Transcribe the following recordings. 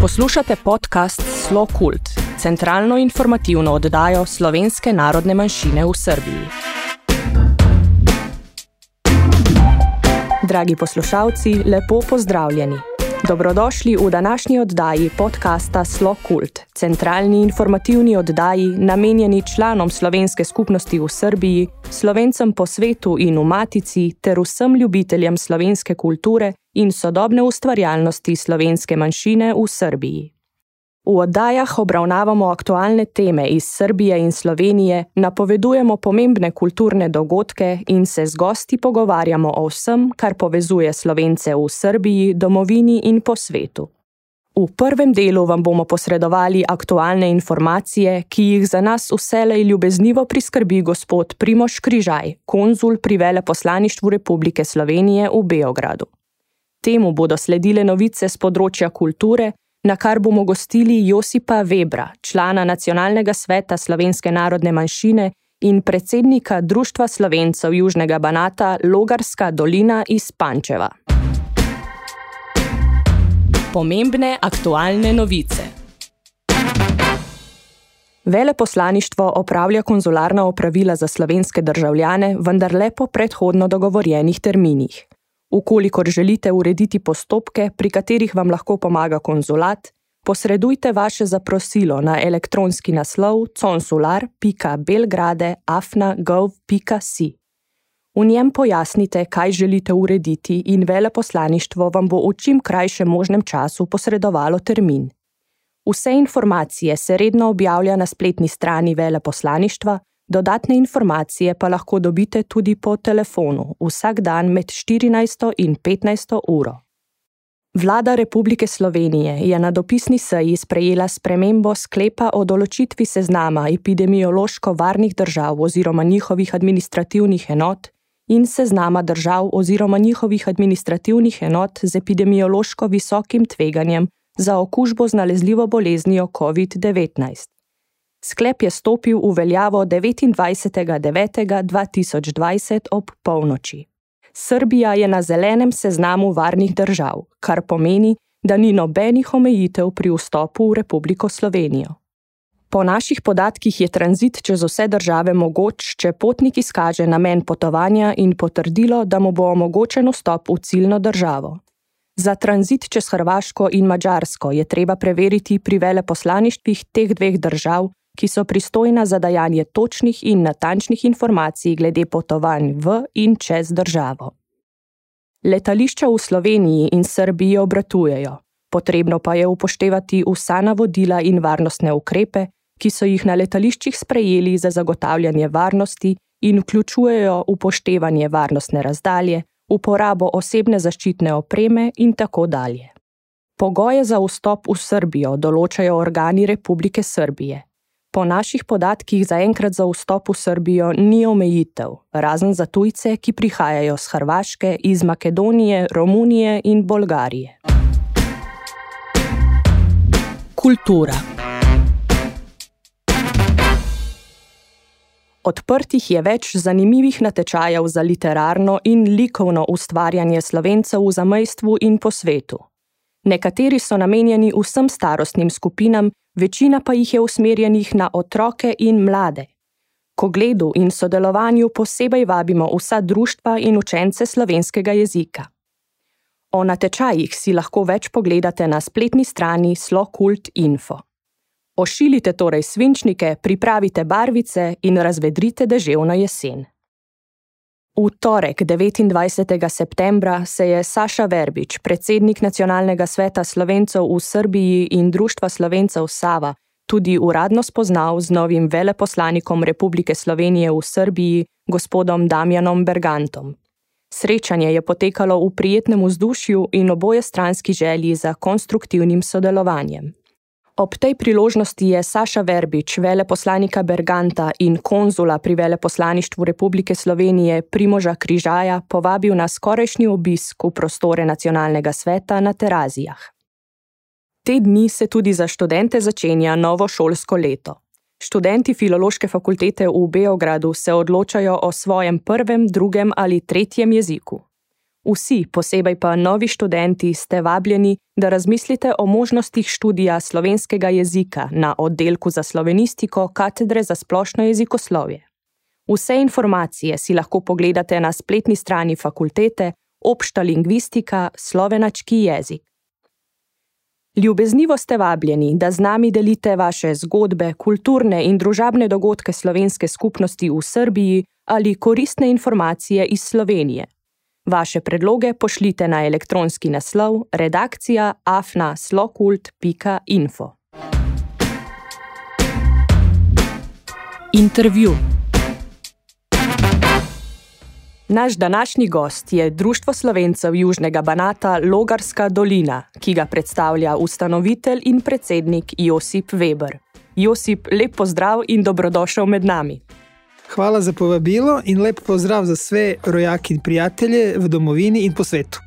Poslušate podcast Slo Kult, centralno informativno oddajo slovenske narodne manjšine v Srbiji. Dragi poslušalci, lepo pozdravljeni. Dobrodošli v današnji oddaji podcasta Slo Kult, centralni informativni oddaji, namenjeni članom slovenske skupnosti v Srbiji, slovencem po svetu in v Matici ter vsem ljubiteljem slovenske kulture in sodobne ustvarjalnosti slovenske manjšine v Srbiji. V oddajah obravnavamo aktualne teme iz Srbije in Slovenije, napovedujemo pomembne kulturne dogodke in se z gosti pogovarjamo o vsem, kar povezuje Slovence v Srbiji, domovini in po svetu. V prvem delu vam bomo posredovali aktualne informacije, ki jih za nas vselej ljubeznivo priskrbi gospod Primoš Križaj, konzul pri veleposlaništvu Republike Slovenije v Beogradu. Temu bodo sledile novice z področja kulture, na kar bomo gostili Josipa Webra, člana Nacionalnega sveta slovenske narodne manjšine in predsednika Društva slovencev Južnega Banata Logarska dolina iz Pančeva. Pomembne aktualne novice. Veleposlaništvo opravlja konzularna opravila za slovenske državljane, vendar le po predhodno dogovorjenih terminih. Ukolikor želite urediti postopke, pri katerih vam lahko pomaga konzulat, posredujte vaše zaprosilo na elektronski naslov consular.belgrade.afna.gov.si. V njem pojasnite, kaj želite urediti, in veleposlaništvo vam bo v čim krajšem možnem času posredovalo termin. Vse informacije se redno objavlja na spletni strani veleposlaništva, Dodatne informacije pa lahko dobite tudi po telefonu vsak dan med 14 in 15 uro. Vlada Republike Slovenije je na dopisni seji sprejela spremembo sklepa o določitvi seznama epidemiološko varnih držav oziroma njihovih administrativnih enot in seznama držav oziroma njihovih administrativnih enot z epidemiološko visokim tveganjem za okužbo z nalezljivo boleznijo COVID-19. Sklep je stopil v veljavo 29.9.2020 ob polnoči. Srbija je na zelenem seznamu varnih držav, kar pomeni, da ni nobenih omejitev pri vstopu v Republiko Slovenijo. Po naših podatkih je tranzit čez vse države mogoč, če potnik izkaže namen potovanja in potrdilo, da mu bo omogočen vstop v ciljno državo. Za tranzit čez Hrvaško in Mačarsko je treba preveriti pri veleposlaništvih teh dveh držav, ki so pristojna za dajanje točnih in natančnih informacij glede potovanj v in čez državo. Letališča v Sloveniji in Srbiji obratujejo, potrebno pa je upoštevati vsa navodila in varnostne ukrepe, ki so jih na letališčih sprejeli za zagotavljanje varnosti in vključujejo upoštevanje varnostne razdalje, uporabo osebne zaščitne opreme in tako dalje. Pogoje za vstop v Srbijo določajo organi Republike Srbije. Po naših podatkih zaenkrat za vstop v Srbijo ni omejitev, razen za tujce, ki prihajajo z Hrvaške, iz Makedonije, Romunije in Bolgarije. Kultura. Odprtih je več zanimivih natečajev za literarno in likovno ustvarjanje slovencev v zamejstvu in po svetu. Nekateri so namenjeni vsem starostnim skupinam, večina pa jih je usmerjenih na otroke in mlade. Ko gledu in sodelovanju posebej vabimo vsa društva in učence slovenskega jezika. O natečajih si lahko več pogledate na spletni strani slokult.info. Ošilite torej svinčnike, pripravite barvice in razvedrite deževno jesen. V torek 29. septembra se je Saša Verbič, predsednik Nacionalnega sveta slovencev v Srbiji in Društva slovencev Sava, tudi uradno spoznal z novim veleposlanikom Republike Slovenije v Srbiji, gospodom Damjanom Bergantom. Srečanje je potekalo v prijetnem vzdušju in oboje stranski želji za konstruktivnim sodelovanjem. Ob tej priložnosti je Saša Verbič, veleposlanika Berganta in konzula pri veleposlaništvu Republike Slovenije Primoža Križaja, povabil na skorajšnji obisk v prostore nacionalnega sveta na Terazijah. Te dni se tudi za študente začenja novo šolsko leto. Študenti Filološke fakultete v Beogradu se odločajo o svojem prvem, drugem ali tretjem jeziku. Vsi, posebej pa novi študenti, ste vabljeni, da razmislite o možnostih študija slovenskega jezika na oddelku za slovenistiko Katedre za splošno jezikoslovje. Vse informacije si lahko pogledate na spletni strani fakultete Obšta lingvistika, slovenački jezik. Ljubeznivo ste vabljeni, da z nami delite vaše zgodbe, kulturne in družabne dogodke slovenske skupnosti v Srbiji ali koristne informacije iz Slovenije. Vaše predloge pošljite na elektronski naslov redakcija afna.slokult.info. Intervju. Naš današnji gost je Društvo slovencev Južnega Banata Logarska dolina, ki ga predstavlja ustanovitelj in predsednik Josip Weber. Josip, lep pozdrav in dobrodošel med nami. Hvala za povabilo in lep pozdrav za vse rojake in prijatelje v domovini in po svetu.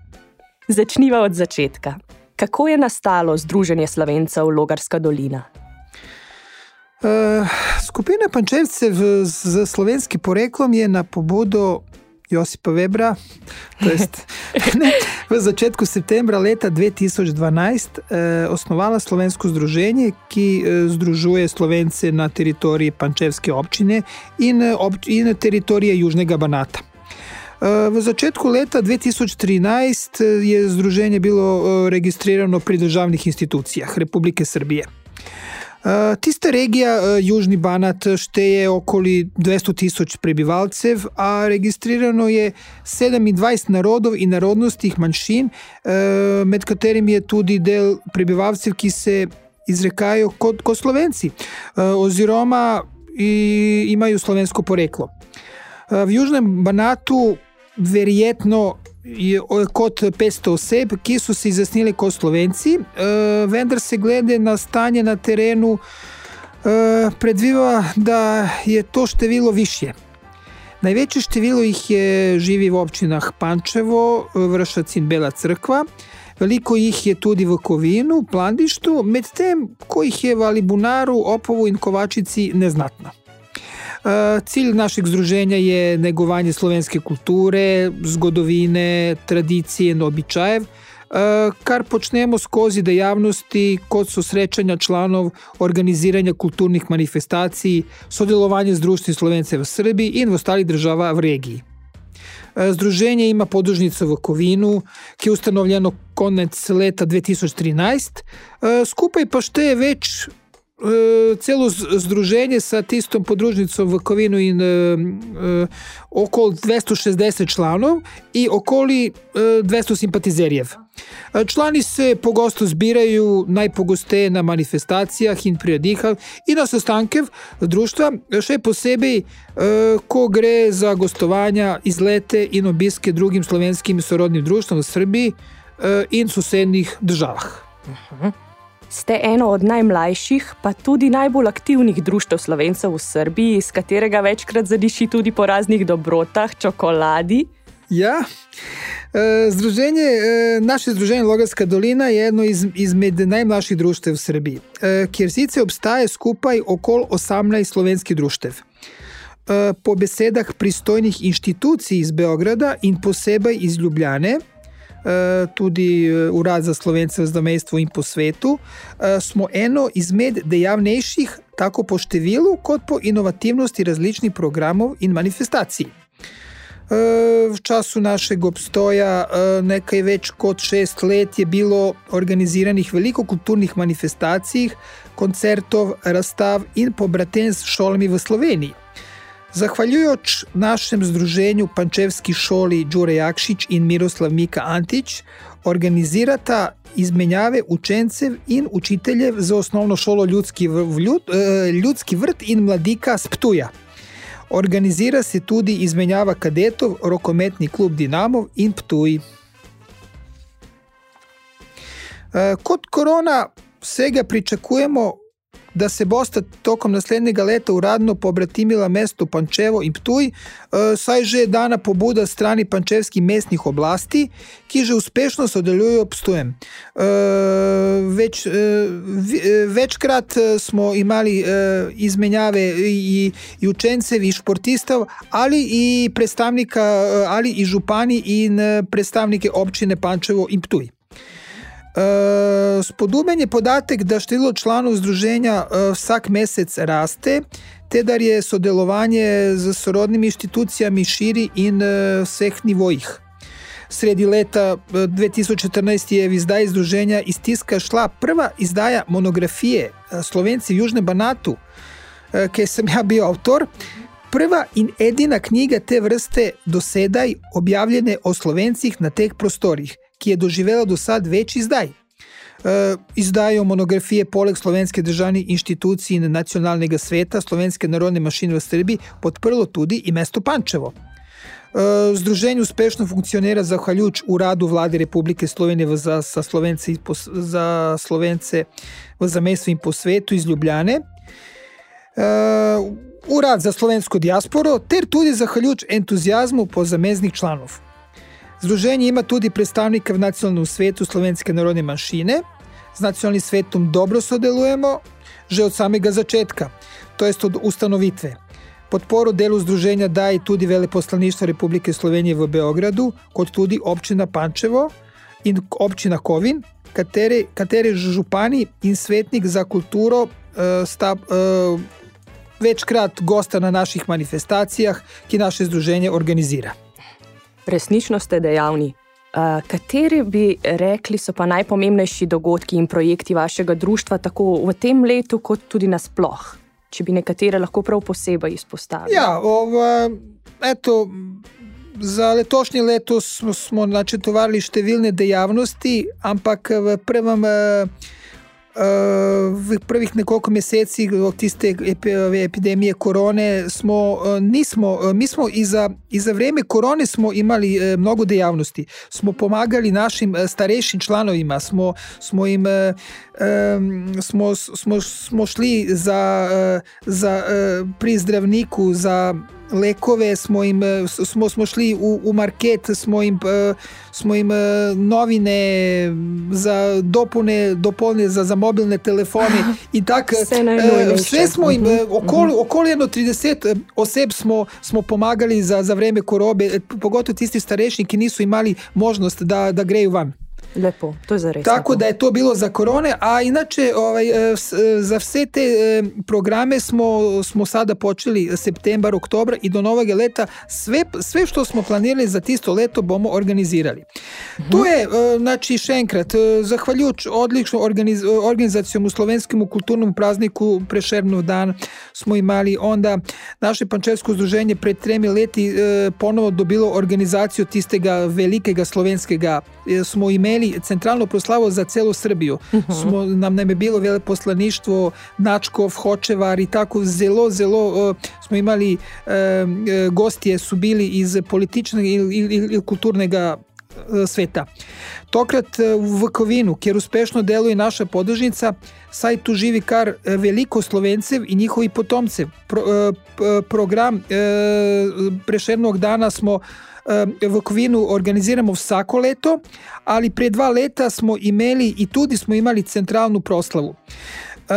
Začniva od začetka. Kako je nastalo Združenje slovencev Logarska dolina? Uh, skupina Pančevcev z slovenskim poreklom je na pobudo Josipa Webra. Jest, ne, v začetku septembra leta 2012 eh, osnovala slovensko združenje, ki eh, združuje slovence na teritoriji Pančevske občine in, eh, ob, in na teritoriji Južnega Banata. Eh, v začetku leta 2013 eh, je združenje bilo registrirano pri državnih institucijah Republike Srbije. Uh, tista regija, uh, Južni Banat, šteje okoli 200 tisoč prebivalcev, a registrirano je 27 narodov in narodnostnih manjšin, med katerimi je tudi del prebivalcev, ki se izrekajo kot, kot slovenci, oziroma imajo slovensko poreklo. V Južnem Banatu, verjetno je kot 500 oseb, ki so se izjasnili kot slovenci, uh, vendar se glede na stanje na terenu uh, predviva, da je to število više. Največje število jih je živi v občinah Pančevo, Vršac in Bela crkva. Veliko jih je tudi v Kovinu, Plandištu, medtem ko jih je v Alibunaru, Opovu in Kovačici neznatno. Eh, cilj našeg združenja je negovanje slovenske kulture, zgodovine, tradicije običajev, eh, kar počnemo skozi dejavnosti, kot so srečanja članov, organiziranje kulturnih manifestacij, sodelovanje z društvom Slovencev v Srbiji in v ostalih državah v regiji. Eh, združenje ima podružnico v Kovinu, ki je ustanovljeno konec leta 2013, skupaj pa šteje več E, celo združenje sa tistom podružnicom v Kovinu in e, e, okoli 260 članov i okoli 200 simpatizerjev. Člani se pogosto zbiraju najpogosteje na manifestacijah in priredihah i na sastankev društva, še posebej ko gre za gostovanja, izlete in obiske drugim slovenskim sorodnim društvom v Srbiji in sosednjih državah. Uh -huh ste eno od najmlajših, pa tudi najbolj aktivnih društev slovencev v Srbiji, iz katerega večkrat zadiši tudi po raznih dobrotah, čokoladi. Ja, e, združenje, e, naše združenje Logarska dolina je eno iz, izmed najmlajših društev v Srbiji, e, kjer sicer obstaja skupaj okoli 18 slovenskih društev. Po besedah pristojnih inštitucij iz Beograda in posebej iz Ljubljane, Eh, tudi eh, Urad za slovence v zamestvu in po svetu, eh, smo eno izmed dejavnejših, tako po številu, kot po inovativnosti različnih programov in manifestacij. V času našega obstoja, nekaj več kot šest let, je bilo organiziranih veliko kulturnih manifestacij, koncertov, razstav in pobraten s šolami v Sloveniji. Zahvaljujoč našem združenju Pančevski šoli Đure Jakšič in Miroslav Mika Antič, organizirata izmenjave učencev in učiteljev za osnovno šolo Ljudski, vljud, eh, Ljudski vrt in Mladika Sptuja. Organizira se tudi izmenjava kadetov, rokometni klub Dinamov in Ptuj. Eh, kot korona vsega pričakujemo da se bosta tokom naslednjega leta uradno pobratimila mesto Pančevo in Ptuj, uh, saj že dana pobuda strani pančevskih mestnih oblasti, ki že uspešno sodelujejo s Ptujem. Uh, več, uh, večkrat smo imeli uh, izmenjave i, i učencev, i športistov, ali i predstavnika, ali i župani in predstavnike občine Pančevo in Ptuj. Spodoben je podatek, da število članov združenja uh, vsak mesec raste, te da je sodelovanje z sorodnimi inštitucijami širi in uh, vseh nivojih. Sredi leta 2014 je v izdaji združenja iz tiska šla prva izdaja monografije Slovenci v Južnem Banatu, ki sem ja bil avtor. Prva in edina knjiga te vrste dosedaj objavljene o Slovencih na teh prostorih ki je doživela do sad več izdaj. Uh, izdajo monografije poleg Slovenske državne inštitucije in nacionalnega sveta Slovenske narodne mašine v Srbiji podprlo tudi i mesto Pančevo. Uh, združenje uspešno funkcionira zahvaljujoč uradu vlade Republike Slovenije za, za, Slovence, za Slovence v zamestvu in po svetu iz Ljubljane, uh, urad za slovensko diasporo, ter tudi zahvaljujoč entuzijazmu po zameznih članov. Združenje ima tudi predstavnike v nacionalnem svetu slovenske narodne manjšine. Z nacionalnim svetom dobro sodelujemo že od samega začetka, to jest od ustanovitve. Podporo delu združenja daje tudi veleposlaništvo Republike Slovenije v Beogradu, kot tudi občina Pančevo in občina Kovin, kateri, kateri župani in svetnik za kulturo uh, sta uh, večkrat gosta na naših manifestacijah, ki naše združenje organizira resnično ste dejavni. Uh, kateri bi rekli, so pa najpomembnejši dogodki in projekti vašega društva, tako v tem letu, kot tudi nasplošno, če bi nekatere lahko prav posebej izpostavili? Ja, ova, eto, za letošnje leto smo, smo načrtovali številne dejavnosti, ampak v prvem. Uh, v prvih nekoliko mesecih od tiste epidemije korone smo, nismo, mi smo iza, iza vreme korone smo imali mnogo dejavnosti. Smo pomagali našim starejšim članovima, smo, smo im smo, smo, smo šli za, za pri zdravniku, za lekove, smo, jim, smo, smo šli v, v market, smo jim, smo jim novine za dopune, dopolne za, za mobilne telefone. Tak, vse, vse smo jim, okoli, okoli 30 oseb smo, smo pomagali za, za vreme korobe, pogotovo tisti starejši, ki niso imeli možnost, da, da grejo van. Lepo, to je za res. Tako da je to bilo za korone, a inače ovaj, e, e, za vse te e, programe smo, smo sada počeli septembar, oktober i do novega leta sve, sve što smo planirali za tisto leto bomo organizirali. Uh -huh. To je, znači, še enkrat, zahvaljujuć odlično organiz, organizacijom u slovenskom kulturnom prazniku Prešernov dan smo imali onda naše pančevsko združenje pred tremi leti ponovo dobilo organizaciju tistega velikega slovenskega smo imeli imeli centralno proslavo za celu Srbiju. Uh mhm. -huh. Smo, nam nam je bilo veleposlaništvo Načkov, Hočevar i tako zelo, zelo uh, smo imali uh, gostije su bili iz političnog ili, ili, ili kulturnog sveta. Tokrat v Vukovinu, kjer uspešno deluje naša podružnica, saj tu živi kar veliko Slovencev i njihovi potomcev. Pro, program prešernog dana smo v Kovinu organiziramo vsako leto, ali pre dva leta smo imeli i tudi smo imali centralnu proslavu. E,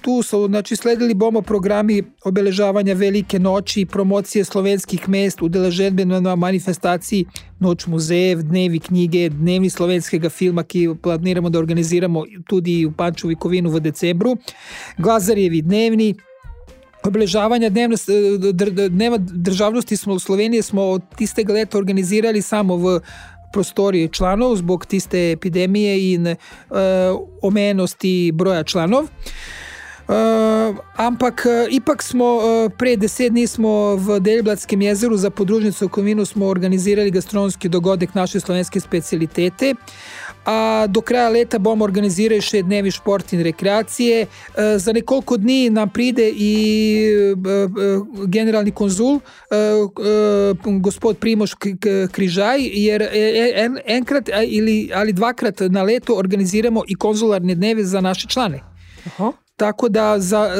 tu su znači, sledili bomo programi obeležavanja velike noći, promocije slovenskih mest, udeležetbe na manifestaciji Noć muzejev, dnevi knjige, dnevni slovenskega filma, ki planiramo da organiziramo tudi u Panču Vikovinu v decembru, Glazarjevi dnevni, obeležavanja dnevne, dneva državnosti smo v Sloveniji smo od tistega leta organizirali samo v prostori članov zbog tiste epidemije in uh, omejenosti broja članov. Uh, ampak uh, ipak smo uh, pred deset dni smo v Delblatskem jezeru za podružnico Kovinu smo organizirali gastronomski dogodek naše slovenske specialitete. A do kraja leta bomo organizirali še dnevi šport in rekreacije. Za nekoliko dni nam pride i generalni konzul, gospod Primoš Križaj, jer enkrat ili ali dvakrat na leto organiziramo i konzularne dneve za naše člane. Aha. Tako da za,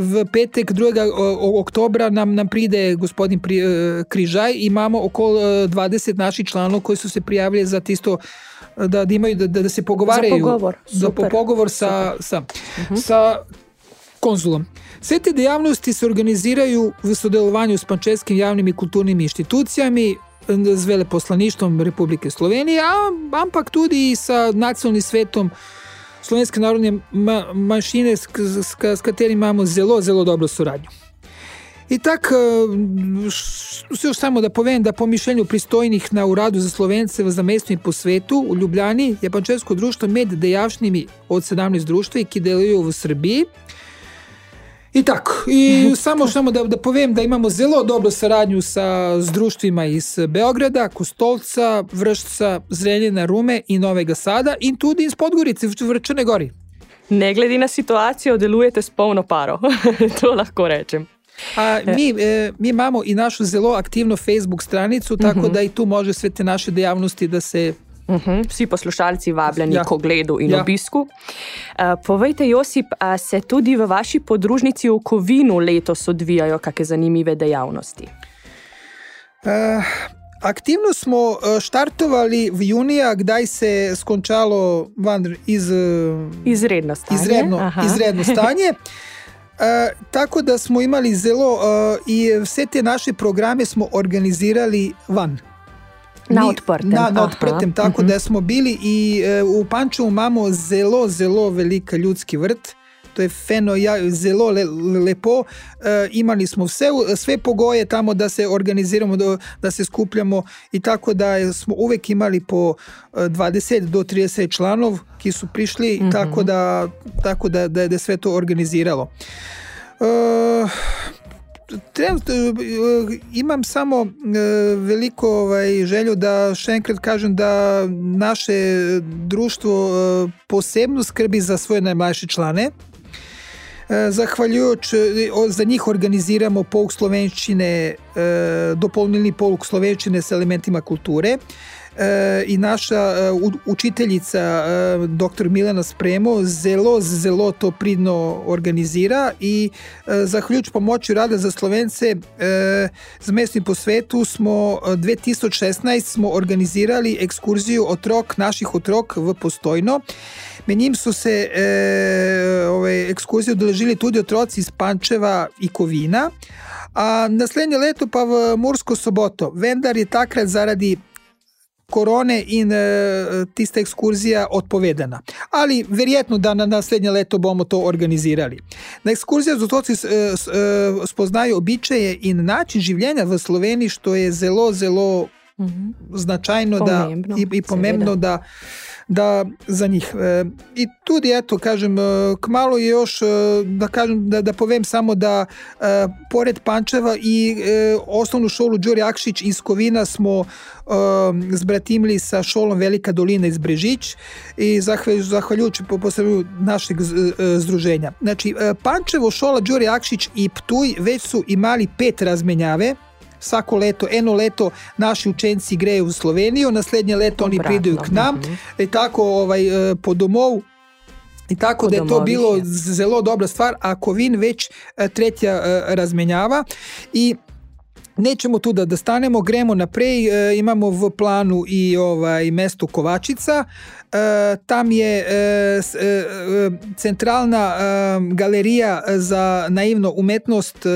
v petek 2. o- oktobra nam, nam pride gospodin pri, Križaj. Imamo okoli eh, 20 naših članov, koji su se prijavili za tisto, da, da, imaju, da, da se pogovaraju. pogovor, Za po- super, pogovor sa, sa, sa konzulom. Sve te dejavnosti se organiziraju v sodelovanju s pančevskim javnim i kulturnim inštitucijami, z veleposlaništvom Republike Slovenije, a, ampak tudi i sa nacionalnim svetom slovenske narodne ma manjšine, s, s, s katerim imamo zelo, zelo dobro suradnju. I tak, š- još samo da povem da po mišljenju pristojnih na uradu za Slovence v zamestju in po svetu u Ljubljani je Pančevsko društvo med dejavšnimi od 17 društva, ki deluju v Srbiji. I tako, i samo samo da, da povem da imamo zelo dobro saradnju sa društvima iz Beograda, Kostolca, Vršca, Zrenjina, Rume i Novega Sada in tudi iz Podgorice v v Črne Gori. Ne glede na situacijo, delujete s polno paro. to lahko rečem. A mi, e, mi imamo i našu zelo aktivno Facebook stranicu, tako da i tu može sve te naše dejavnosti da se Uhum, vsi poslušalci vabljeni Ja. k ogledu in Ja. obisku. Uh, povejte, Josip, a se tudi v vaši podružnici v Kovinu letos odvijajo kakšne zanimive dejavnosti? Eh, aktivno smo eh, štartovali v junija, kdaj se je skončalo van iz, Izredno stanje. izredno, Aha. izredno stanje. E, tako da smo imali zelo e, i vse te naše programe smo organizirali van. Na odprtem. Na, na Aha, odprtem, tako mhm. da smo bili i e, u Pančevu imamo zelo, zelo velika ljudski vrt. To je feno, ja, zelo le, lepo. E, imali smo vse, sve pogoje tamo da se organiziramo, da, da se skupljamo i tako da smo uvek imali po e, 20 do 30 članov ki su prišli, tako da, tako da, da da sve to organiziralo. E, trenutno e, imam samo e, veliko ovaj, želju da še enkrat kažem da naše društvo e, posebno skrbi za svoje najmlajše člane. E, Zahvaljujući, za njih organiziramo pouk slovenščine, e, dopolnilni pouk slovenščine s elementima kulture. E, I naša učiteljica, dr. Milena Spremo, zelo, zelo to pridno organizira i zahvaljujući pomoći rada za Slovence z mestnim po svetu smo e, 2016 smo organizirali ekskurziju otrok, naših otrok v Postojno. Med njim su se e, ove, ekskurzije odeležili tudi otroci iz Pančeva i Kovina, a naslednje leto pa v Mursko soboto. Vendar je takrat zaradi korone in e, tista ekskurzija odpovedana. Ali verjetno da na naslednje leto bomo to organizirali. Na ekskurzija z otroci s- e, e, spoznaju običaje in način življenja v Sloveniji, što je zelo, zelo Mhm. značajno Pomembno, da, i, i pomembno da da za njih. E, I tudi, eto, kažem, e, kmalo je još, e, da kažem, da, da povem samo da e, pored Pančeva i e, osnovnu školu Đuri Akšić iz Kovina smo e, zbratimili sa školom Velika dolina iz Brežić i zahvaljujući, po posebno našeg e, združenja. Znači, Pančevo, škola Đuri Akšić i Ptuj već su imali pet razmenjave, Svako leto, eno leto naši učenci greju u Sloveniju, naslednje leto oni Obratno, pridaju k nam mhm. i tako ovaj, e, po domovu i tako da je to bilo zelo dobra stvar, a Kovin već e, tretja razmenjava i Nećemo tu da, da stanemo, gremo naprej, e, imamo v planu i ovaj mesto Kovačica, e, tam je e, e, e, centralna e, galerija za naivno umetnost e,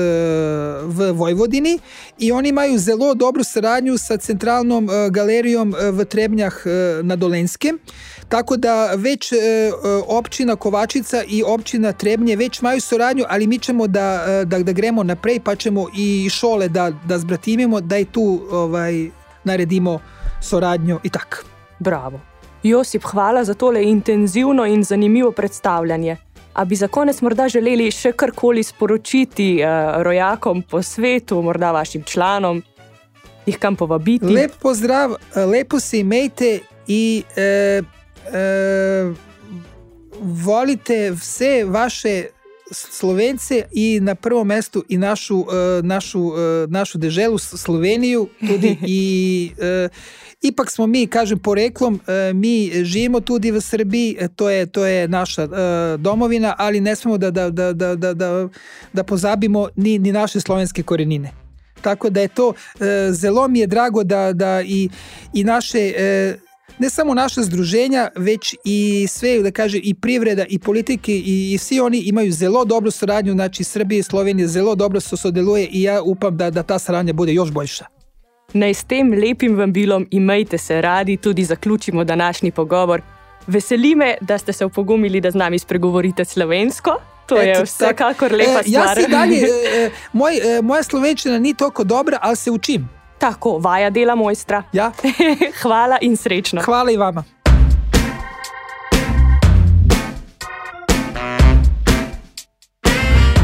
v Vojvodini i oni imaju zelo dobru saradnju sa centralnom e, galerijom e, v Trebnjah e, na Dolenskem, tako da već e, e, općina Kovačica i općina Trebnje već imaju saradnju, ali mi ćemo da, e, da, da gremo naprej, pa ćemo i šole da, da zbratimimo, da i tu ovaj, naredimo soradnjo i tako. Bravo. Josip, hvala za tole intenzivno in zanimivo predstavljanje. A bi za konec morda želeli še karkoli sporočiti uh, rojakom po svetu, morda vašim članom, jih kam povabiti? Lep pozdrav, lepo se imejte i e, e, volite vse vaše Slovence i na prvom mestu i našu, našu, našu deželu Sloveniju tudi i ipak smo mi, kažem, poreklom, mi živimo tudi v Srbiji, to je, to je naša domovina, ali ne smemo da, da, da, da, da, da, da pozabimo ni, ni naše slovenske korenine. Tako da je to zelo mi je drago da, da i, i naše ne samo naša združenja, već i sve, da kaže, i privreda, i politike, i, i svi oni imaju zelo dobru saradnju, znači Srbije i Slovenije zelo dobro se sodeluje i ja upam da, da ta saradnja bude još boljša. Naj s tem lepim vabilom imejte se radi, tudi zaključimo današnji pogovor. Veseli me, da ste se opogumili, da z nami spregovorite slovensko. To je Eto, vsekakor lepa e, stvar. Ja, dalje, e, moj, e, moja slovenščina ni toliko dobra, ali se učim. Tako, vaja dela mojstra. Ja. Hvala in srečno. Hvala in vama.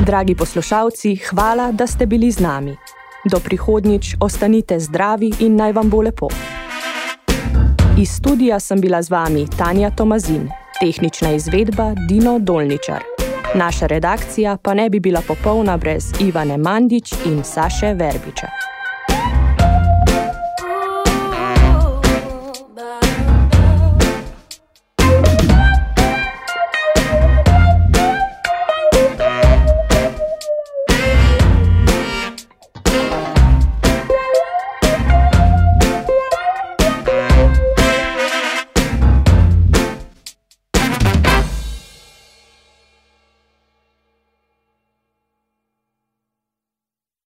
Dragi poslušalci, hvala, da ste bili z nami. Do prihodnjič ostanite zdravi in naj vam bo lepo. Iz studia sem bila z vami Tanja Tomazin, tehnična izvedba Dino Dolničar. Naša redakcija pa ne bi bila popolna brez Ivane Mandič in Saše Verbiča.